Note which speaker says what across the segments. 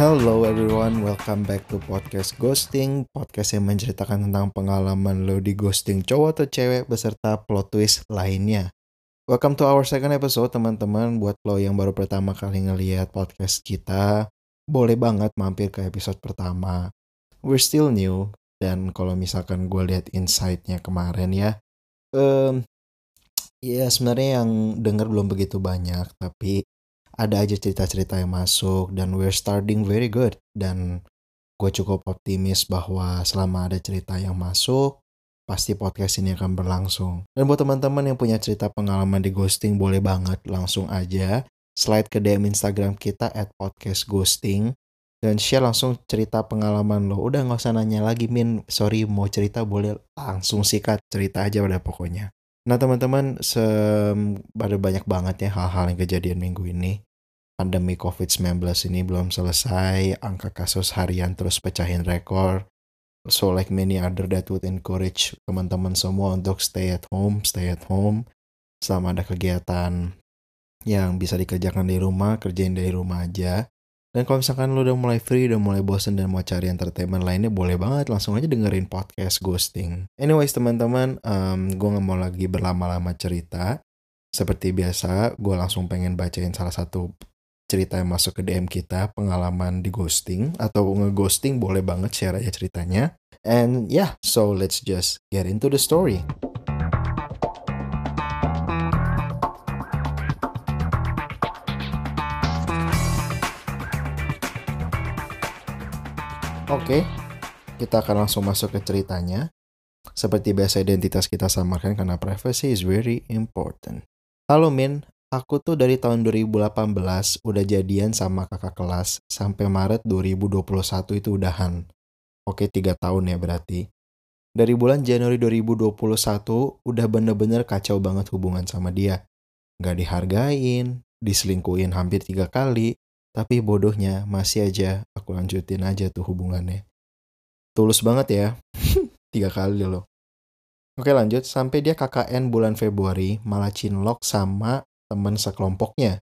Speaker 1: Hello everyone, welcome back to podcast Ghosting Podcast yang menceritakan tentang pengalaman lo di ghosting cowok atau cewek beserta plot twist lainnya. Welcome to our second episode teman-teman. Buat lo yang baru pertama kali ngeliat podcast kita Boleh banget mampir ke episode pertama. We're still new Dan kalau misalkan gue lihat insight-nya kemarin ya um, Ya sebenarnya yang denger belum begitu banyak Tapi ada aja cerita-cerita yang masuk dan we're starting very good dan gue cukup optimis bahwa selama ada cerita yang masuk pasti podcast ini akan berlangsung. Dan buat teman-teman yang punya cerita pengalaman di ghosting boleh banget langsung aja slide ke DM Instagram kita at podcast ghosting dan share langsung cerita pengalaman lo. Udah nggak usah nanya lagi Min, sorry mau cerita boleh langsung sikat cerita aja pada pokoknya. Nah teman-teman, ada banyak banget ya hal-hal yang kejadian minggu ini pandemi COVID-19 ini belum selesai, angka kasus harian terus pecahin rekor. So like many other that would encourage teman-teman semua untuk stay at home, stay at home. Selama ada kegiatan yang bisa dikerjakan di rumah, kerjain dari rumah aja. Dan kalau misalkan lo udah mulai free, udah mulai bosen dan mau cari entertainment lainnya, boleh banget langsung aja dengerin podcast Ghosting. Anyways teman-teman, um, gue gak mau lagi berlama-lama cerita. Seperti biasa, gue langsung pengen bacain salah satu cerita yang masuk ke DM kita, pengalaman di ghosting atau ngeghosting boleh banget share aja ceritanya. And yeah, so let's just get into the story. Oke, okay, kita akan langsung masuk ke ceritanya. Seperti biasa identitas kita samakan karena privacy is very important. Halo Min, Aku tuh dari tahun 2018 udah jadian sama kakak kelas sampai Maret 2021 itu udahan. Oke, tiga tahun ya berarti. Dari bulan Januari 2021 udah bener-bener kacau banget hubungan sama dia. Gak dihargain, diselingkuhin hampir tiga kali, tapi bodohnya masih aja aku lanjutin aja tuh hubungannya. Tulus banget ya, tiga kali loh. Oke lanjut, sampai dia KKN bulan Februari malah cinlok sama teman sekelompoknya.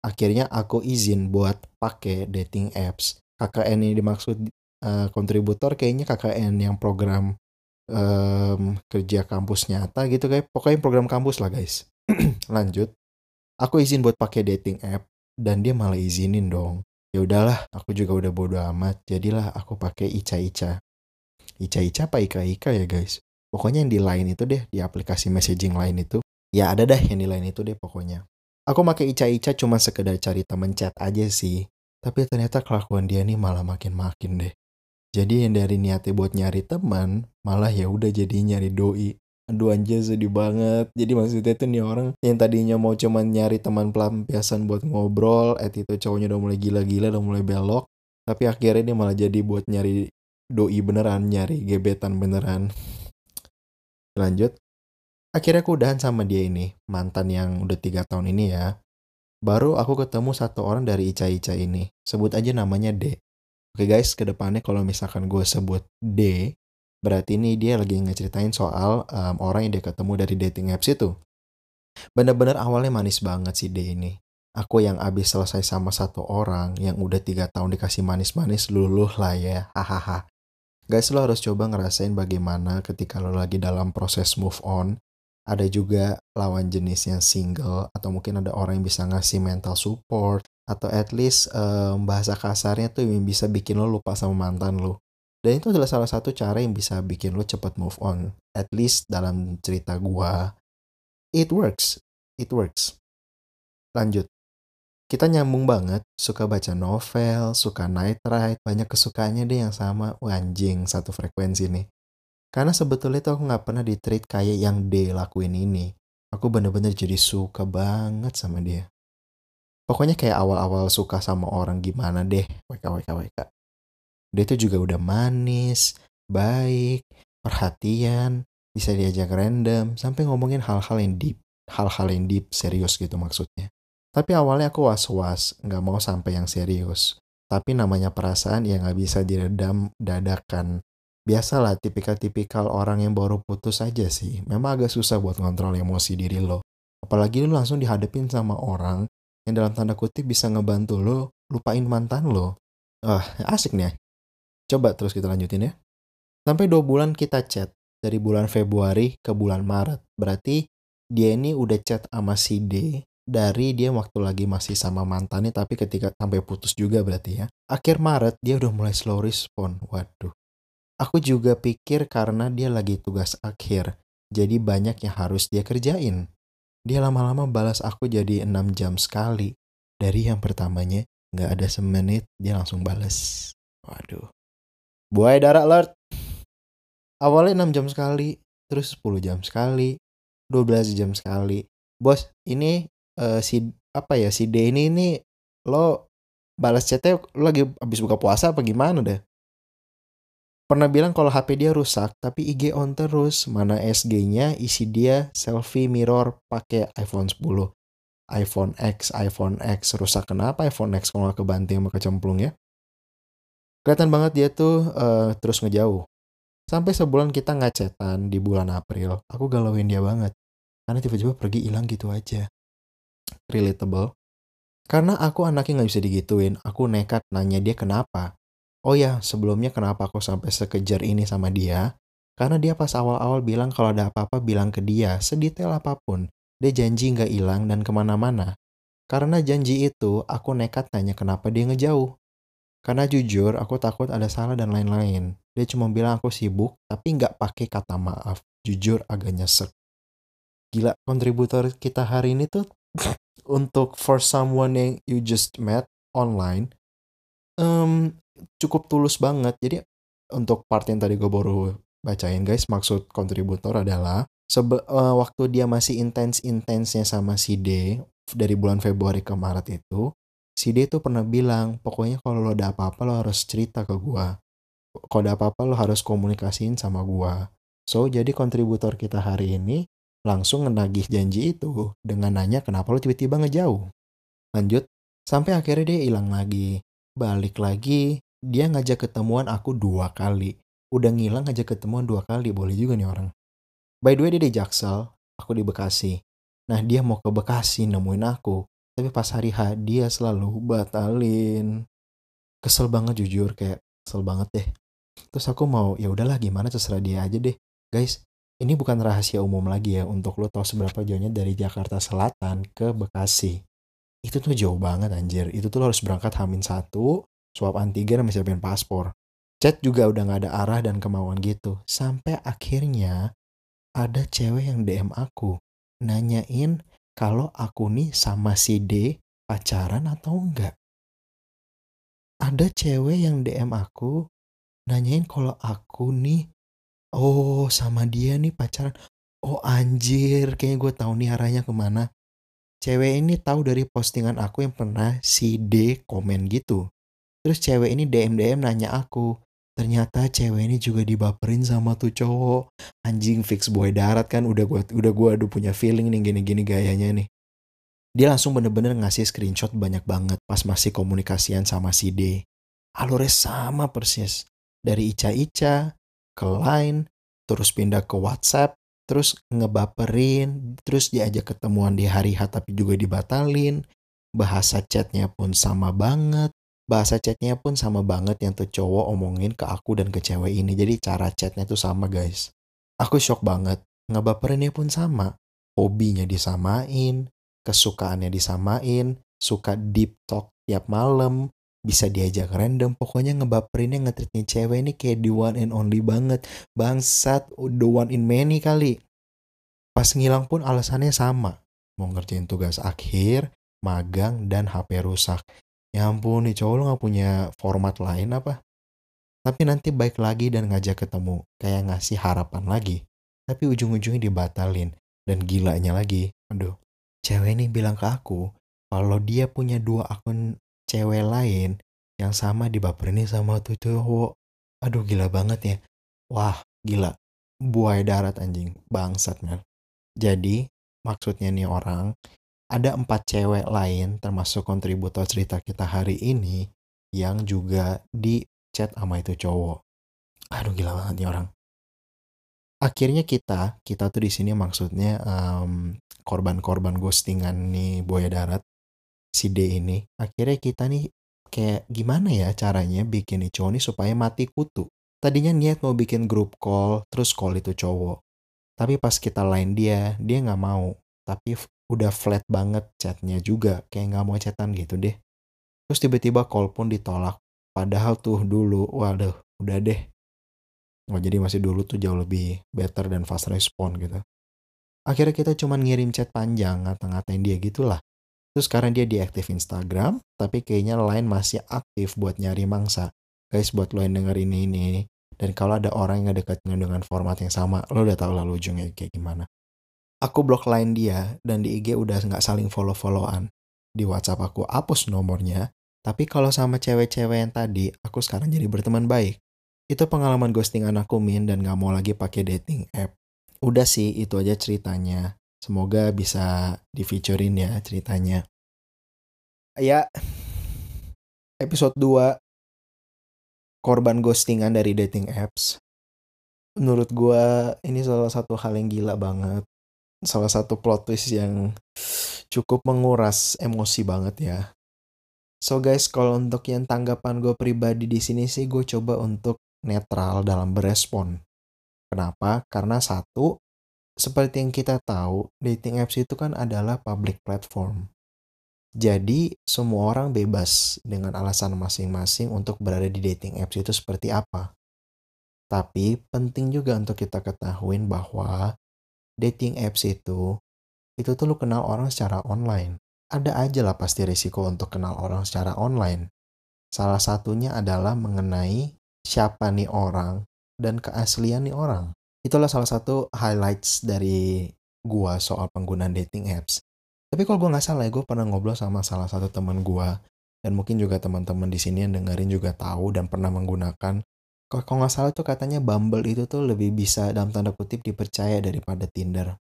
Speaker 1: Akhirnya aku izin buat pakai dating apps. KKN ini dimaksud uh, kontributor kayaknya KKN yang program um, kerja kampus nyata gitu kayak pokoknya program kampus lah guys. Lanjut. Aku izin buat pakai dating app dan dia malah izinin dong. Ya udahlah, aku juga udah bodo amat. Jadilah aku pakai Ica Ica. Ica Ica apa Ika Ika ya guys? Pokoknya yang di lain itu deh, di aplikasi messaging lain itu ya ada dah yang di lain itu deh pokoknya. Aku pakai Ica-Ica cuma sekedar cari temen chat aja sih. Tapi ternyata kelakuan dia nih malah makin-makin deh. Jadi yang dari niatnya buat nyari teman, malah ya udah jadi nyari doi. Aduh anjir sedih banget. Jadi maksudnya tuh nih orang yang tadinya mau cuma nyari teman pelampiasan buat ngobrol, itu cowoknya udah mulai gila-gila, udah mulai belok. Tapi akhirnya dia malah jadi buat nyari doi beneran, nyari gebetan beneran. Lanjut. Akhirnya aku udahan sama dia ini, mantan yang udah tiga tahun ini ya. Baru aku ketemu satu orang dari Ica-Ica ini. Sebut aja namanya D. Oke guys, ke depannya kalau misalkan gue sebut D, berarti ini dia lagi ngeceritain soal um, orang yang dia ketemu dari dating apps itu. Bener-bener awalnya manis banget sih D ini. Aku yang abis selesai sama satu orang yang udah tiga tahun dikasih manis-manis luluh lah ya, hahaha. Guys, lo harus coba ngerasain bagaimana ketika lo lagi dalam proses move on, ada juga lawan jenis yang single atau mungkin ada orang yang bisa ngasih mental support atau at least um, bahasa kasarnya tuh yang bisa bikin lo lupa sama mantan lo. Dan itu adalah salah satu cara yang bisa bikin lo cepat move on. At least dalam cerita gua, it works. It works. Lanjut. Kita nyambung banget, suka baca novel, suka night ride, banyak kesukaannya deh yang sama. Wah, anjing, satu frekuensi nih. Karena sebetulnya tuh aku nggak pernah di treat kayak yang D lakuin ini. Aku bener-bener jadi suka banget sama dia. Pokoknya kayak awal-awal suka sama orang gimana deh, WK WK WK. Dia tuh juga udah manis, baik, perhatian, bisa diajak random, sampai ngomongin hal-hal yang deep, hal-hal yang deep, serius gitu maksudnya. Tapi awalnya aku was-was, nggak mau sampai yang serius. Tapi namanya perasaan yang nggak bisa diredam dadakan biasalah tipikal-tipikal orang yang baru putus aja sih. Memang agak susah buat ngontrol emosi diri lo. Apalagi lo langsung dihadapin sama orang yang dalam tanda kutip bisa ngebantu lo lupain mantan lo. Wah, asik nih. ya. Coba terus kita lanjutin ya. Sampai dua bulan kita chat. Dari bulan Februari ke bulan Maret. Berarti dia ini udah chat sama si D dari dia waktu lagi masih sama mantannya tapi ketika sampai putus juga berarti ya. Akhir Maret dia udah mulai slow respon. Waduh. Aku juga pikir karena dia lagi tugas akhir. Jadi banyak yang harus dia kerjain. Dia lama-lama balas aku jadi 6 jam sekali. Dari yang pertamanya nggak ada semenit dia langsung balas. Waduh. Buaya darah alert. Awalnya 6 jam sekali, terus 10 jam sekali, 12 jam sekali. Bos, ini eh, si apa ya si D ini lo balas chatnya lo lagi habis buka puasa apa gimana deh? Pernah bilang kalau HP dia rusak, tapi IG on terus. Mana SG-nya isi dia selfie mirror pakai iPhone 10. iPhone X, iPhone X rusak kenapa iPhone X kalau nggak kebanting sama kecemplung ya? Kelihatan banget dia tuh eh, terus ngejauh. Sampai sebulan kita ngacetan di bulan April, aku galauin dia banget. Karena tiba-tiba pergi hilang gitu aja. Relatable. Karena aku anaknya nggak bisa digituin, aku nekat nanya dia kenapa. Oh ya, sebelumnya kenapa aku sampai sekejar ini sama dia? Karena dia pas awal-awal bilang kalau ada apa-apa bilang ke dia, sedetail apa pun. Dia janji nggak hilang dan ke mana-mana. Karena janji itu, aku nekat nanya kenapa dia ngejauh. Karena jujur, aku takut ada salah dan lain-lain. Dia cuma bilang aku sibuk, tapi nggak pakai kata maaf. Jujur agak nyesek. Gila, kontributor kita hari ini tuh untuk for someone yang you just met online, em, cukup tulus banget. Jadi untuk part yang tadi gue baru bacain guys, maksud kontributor adalah sebe eh, waktu dia masih intens-intensnya sama si D dari bulan Februari ke Maret itu, si D tuh pernah bilang, pokoknya kalau lo ada apa-apa lo harus cerita ke gua. Kalau ada apa-apa lo harus komunikasiin sama gua. So, jadi kontributor kita hari ini langsung ngenagih janji itu dengan nanya kenapa lo tiba-tiba ngejauh. Lanjut, sampai akhirnya dia hilang lagi. Balik lagi, dia ngajak ketemuan aku dua kali. Udah ngilang ngajak ketemuan dua kali, boleh juga nih orang. By the way dia di Jaksel, aku di Bekasi. Nah dia mau ke Bekasi nemuin aku. Tapi pas hari H dia selalu batalin. Kesel banget jujur kayak kesel banget deh. Terus aku mau ya udahlah gimana terserah dia aja deh. Guys, ini bukan rahasia umum lagi ya untuk lo tahu seberapa jauhnya dari Jakarta Selatan ke Bekasi. Itu tuh jauh banget anjir. Itu tuh lo harus berangkat Hamin satu, swab antigen sama siapin paspor. Chat juga udah gak ada arah dan kemauan gitu. Sampai akhirnya ada cewek yang DM aku. Nanyain kalau aku nih sama si D pacaran atau enggak. Ada cewek yang DM aku nanyain kalau aku nih oh sama dia nih pacaran. Oh anjir, kayaknya gue tahu nih arahnya ke mana. Cewek ini tahu dari postingan aku yang pernah si D komen gitu. Terus cewek ini DM-DM nanya aku. Ternyata cewek ini juga dibaperin sama tuh cowok. Anjing fix boy darat kan udah gua udah gua aduh punya feeling nih gini-gini gayanya nih. Dia langsung bener-bener ngasih screenshot banyak banget pas masih komunikasian sama si D. Alurnya sama persis. Dari Ica-Ica ke Line, terus pindah ke WhatsApp, terus ngebaperin, terus diajak ketemuan di hari H tapi juga dibatalin. Bahasa chatnya pun sama banget. Bahasa chatnya pun sama banget yang tuh cowok omongin ke aku dan ke cewek ini. Jadi cara chatnya tuh sama guys. Aku shock banget. Ngebaperinnya pun sama. Hobinya disamain, kesukaannya disamain, suka deep talk tiap malam, bisa diajak random. Pokoknya ngebaperinnya ngetritnya cewek ini kayak the one and only banget. Bangsat, the one in many kali. Pas ngilang pun alasannya sama. Mau ngerjain tugas akhir, magang, dan HP rusak. Ya ampun nih cowok lo gak punya format lain apa? Tapi nanti baik lagi dan ngajak ketemu. Kayak ngasih harapan lagi. Tapi ujung-ujungnya dibatalin. Dan gilanya lagi, aduh. Cewek ini bilang ke aku, kalau dia punya dua akun cewek lain yang sama dibaperin sama tuh cowok. Aduh gila banget ya. Wah gila. Buaya darat anjing. Bangsat man. Jadi maksudnya nih orang ada empat cewek lain termasuk kontributor cerita kita hari ini yang juga di chat sama itu cowok. Aduh gila banget nih orang. Akhirnya kita, kita tuh di sini maksudnya em, korban-korban ghostingan nih buaya darat si D ini. Akhirnya kita nih kayak gimana ya caranya bikin nih cowok nih supaya mati kutu. Tadinya niat mau bikin grup call, terus call itu cowok. Tapi pas kita line dia, dia nggak mau. Tapi udah flat banget chatnya juga, kayak nggak mau chatan gitu deh. Terus tiba-tiba call pun ditolak. Padahal tuh dulu, waduh, udah deh. Oh, jadi masih dulu tuh jauh lebih better dan fast respon gitu. Akhirnya kita cuman ngirim chat panjang, ngata-ngatain dia gitulah. Terus sekarang dia diaktif Instagram, tapi kayaknya lain masih aktif buat nyari mangsa. Guys, buat lo yang denger ini, ini. Dan kalau ada orang yang ngedekatin dengan format yang sama, lo udah tau lalu ujungnya kayak gimana. Aku blok line dia, dan di IG udah nggak saling follow-followan. Di WhatsApp aku hapus nomornya, tapi kalau sama cewek-cewek yang tadi, aku sekarang jadi berteman baik. Itu pengalaman ghosting anakku Min dan gak mau lagi pakai dating app. Udah sih, itu aja ceritanya. Semoga bisa di featurein ya ceritanya. Ya, episode 2 korban ghostingan dari dating apps. Menurut gue ini salah satu hal yang gila banget. Salah satu plot twist yang cukup menguras emosi banget ya. So guys, kalau untuk yang tanggapan gue pribadi di sini sih gue coba untuk netral dalam berespon. Kenapa? Karena satu, seperti yang kita tahu, dating apps itu kan adalah public platform. Jadi semua orang bebas dengan alasan masing-masing untuk berada di dating apps itu seperti apa. Tapi penting juga untuk kita ketahuin bahwa dating apps itu itu tuh lu kenal orang secara online. Ada aja lah pasti risiko untuk kenal orang secara online. Salah satunya adalah mengenai siapa nih orang dan keaslian nih orang. Itulah salah satu highlights dari gua soal penggunaan dating apps. Tapi kalau gue nggak salah ya, gue pernah ngobrol sama salah satu teman gue dan mungkin juga teman-teman di sini yang dengerin juga tahu dan pernah menggunakan. Kalau nggak salah tuh katanya Bumble itu tuh lebih bisa dalam tanda kutip dipercaya daripada Tinder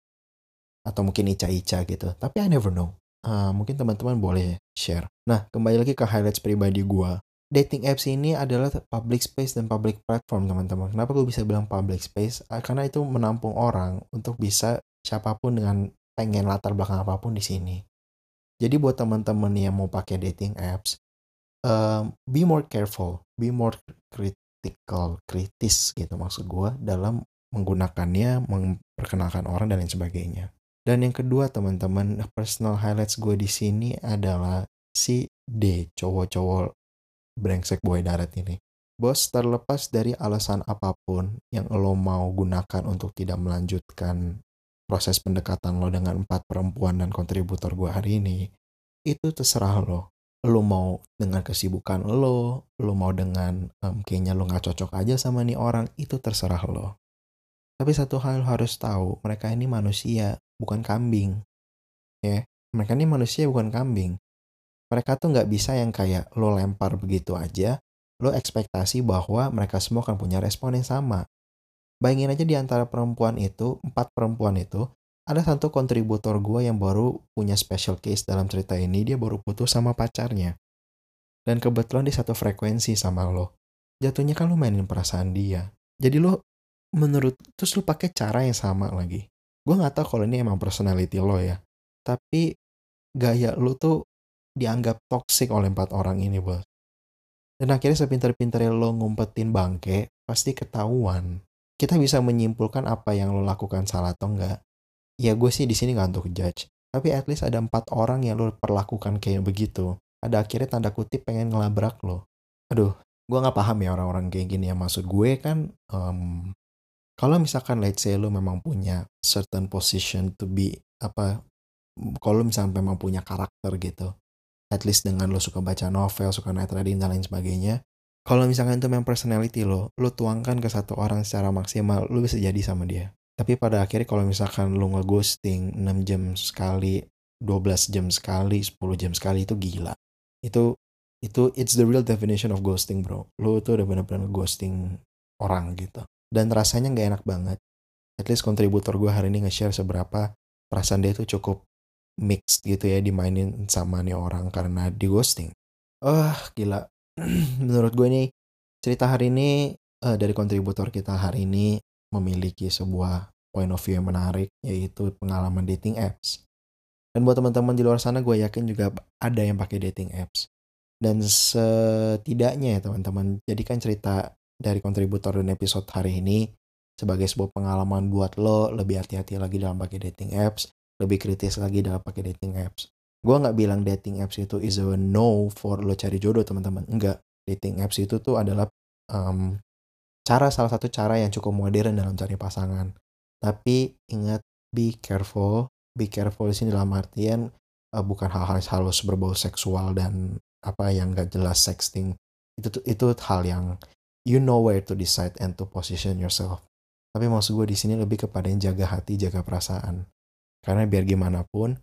Speaker 1: atau mungkin Ica-Ica gitu. Tapi I never know. Uh, mungkin teman-teman boleh share. Nah, kembali lagi ke highlights pribadi gue. Dating apps ini adalah public space dan public platform, teman-teman. Kenapa gue bisa bilang public space? Uh, karena itu menampung orang untuk bisa siapa pun dengan pengen latar belakang apa pun di sini. Jadi buat teman-teman yang mau pakai dating apps, um, be more careful, be more critical, kritis gitu maksud gue dalam menggunakannya, memperkenalkan orang dan lain sebagainya. Dan yang kedua teman-teman, personal highlights gue di sini adalah si D, cowok-cowok brengsek boy darat ini. Bos, terlepas dari alasan apa pun yang lo mau gunakan untuk tidak melanjutkan proses pendekatan lo dengan empat perempuan dan kontributor gue hari ini, itu terserah lo. Lo mau dengan kesibukan lo, lo mau dengan um, kayaknya lo gak cocok aja sama nih orang, itu terserah lo. Tapi satu hal harus tahu, mereka ini manusia, bukan kambing. Ya, mereka ini manusia bukan kambing. Mereka tuh nggak bisa yang kayak lo lempar begitu aja, lo ekspektasi bahwa mereka semua akan punya respon yang sama. Bayangin aja di antara perempuan itu, empat perempuan itu, ada satu kontributor gue yang baru punya special case dalam cerita ini, dia baru putus sama pacarnya. Dan kebetulan di satu frekuensi sama lo. Jatuhnya kan lo mainin perasaan dia. Jadi lo menurut terus lo pakai cara yang sama lagi. Gue nggak tahu kalau ini emang personality lo ya. Tapi gaya lo tuh dianggap toxic oleh empat orang ini bos. Dan akhirnya sepintar-pintarnya lo ngumpetin bangke, pasti ketahuan kita bisa menyimpulkan apa yang lo lakukan salah atau enggak. Ya gue sih di sini nggak untuk judge. Tapi at least ada empat orang yang lo perlakukan kayak begitu. Ada akhirnya tanda kutip pengen ngelabrak lo. Aduh, gue nggak paham ya orang-orang kayak gini ya. Maksud gue kan, um, kalau misalkan let's say lo memang punya certain position to be apa, kalau misalnya memang punya karakter gitu, at least dengan lo suka baca novel, suka night reading dan lain sebagainya, kalau misalkan itu memang personality lo, lo tuangkan ke satu orang secara maksimal, lo bisa jadi sama dia. Tapi pada akhirnya kalau misalkan lo ngeghosting 6 jam sekali, 12 jam sekali, 10 jam sekali itu gila. Itu itu it's the real definition of ghosting bro. Lo tuh udah bener-bener ghosting orang gitu. Dan rasanya nggak enak banget. At least kontributor gue hari ini nge-share seberapa perasaan dia itu cukup mixed gitu ya dimainin sama nih orang karena di ghosting. Wah oh, gila menurut gue nih cerita hari ini uh, dari kontributor kita hari ini memiliki sebuah point of view yang menarik yaitu pengalaman dating apps. Dan buat teman-teman di luar sana gue yakin juga ada yang pakai dating apps. Dan setidaknya ya teman-teman, jadikan cerita dari kontributor dan episode hari ini sebagai sebuah pengalaman buat lo lebih hati-hati lagi dalam pakai dating apps, lebih kritis lagi dalam pakai dating apps. Gue nggak bilang dating apps itu is a no for lo cari jodoh teman-teman. Enggak, dating apps itu tuh adalah um, cara salah satu cara yang cukup modern dalam cari pasangan. Tapi ingat be careful, be careful di sini dalam artian uh, bukan hal-hal halus berbau seksual dan apa yang gak jelas sexting. Itu itu hal yang you know where to decide and to position yourself. Tapi maksud gue di sini lebih kepada yang jaga hati, jaga perasaan. Karena biar gimana pun,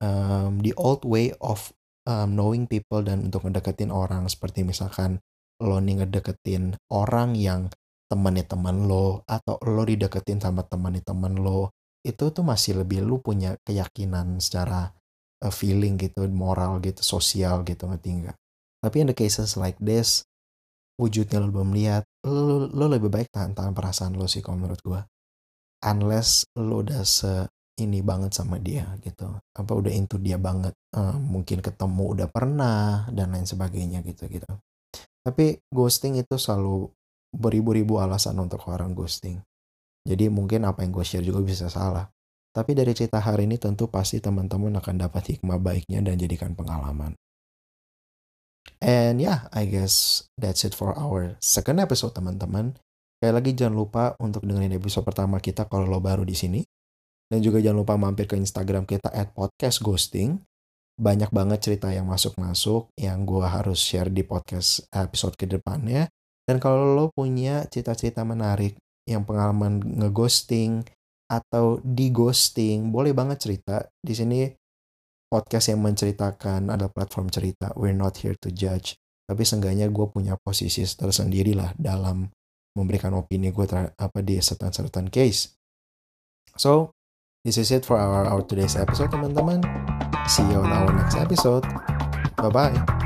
Speaker 1: um, the old way of um, knowing people dan untuk ngedeketin orang seperti misalkan lo nih ngedeketin orang yang temannya teman lo atau lo dideketin sama temannya teman lo itu tuh masih lebih lu punya keyakinan secara uh, feeling gitu, moral gitu, sosial gitu ngerti enggak? Tapi in the cases like this, wujudnya lo belum lihat, lo, lo lebih baik tahan tahan perasaan lo sih kalau menurut gue unless lo udah se ini banget sama dia gitu apa udah into dia banget uh, mungkin ketemu udah pernah dan lain sebagainya gitu gitu tapi ghosting itu selalu beribu-ribu alasan untuk orang ghosting jadi mungkin apa yang gue share juga bisa salah tapi dari cerita hari ini tentu pasti teman-teman akan dapat hikmah baiknya dan jadikan pengalaman And yeah, I guess that's it for our second episode teman-teman. Kayak lagi jangan lupa untuk dengerin episode pertama kita kalau lo baru di sini. Dan juga jangan lupa mampir ke Instagram kita at podcast ghosting. Banyak banget cerita yang masuk-masuk yang gue harus share di podcast episode ke depannya. Dan kalau lo punya cerita-cerita menarik yang pengalaman ngeghosting atau di ghosting, boleh banget cerita. Di sini podcast yang menceritakan ada platform cerita. We're not here to judge. Tapi seenggaknya gue punya posisi tersendiri lah dalam memberikan opini gue apa di certain-certain case. So, this is it for our, our today's episode teman-teman. See you on our next episode. Bye-bye.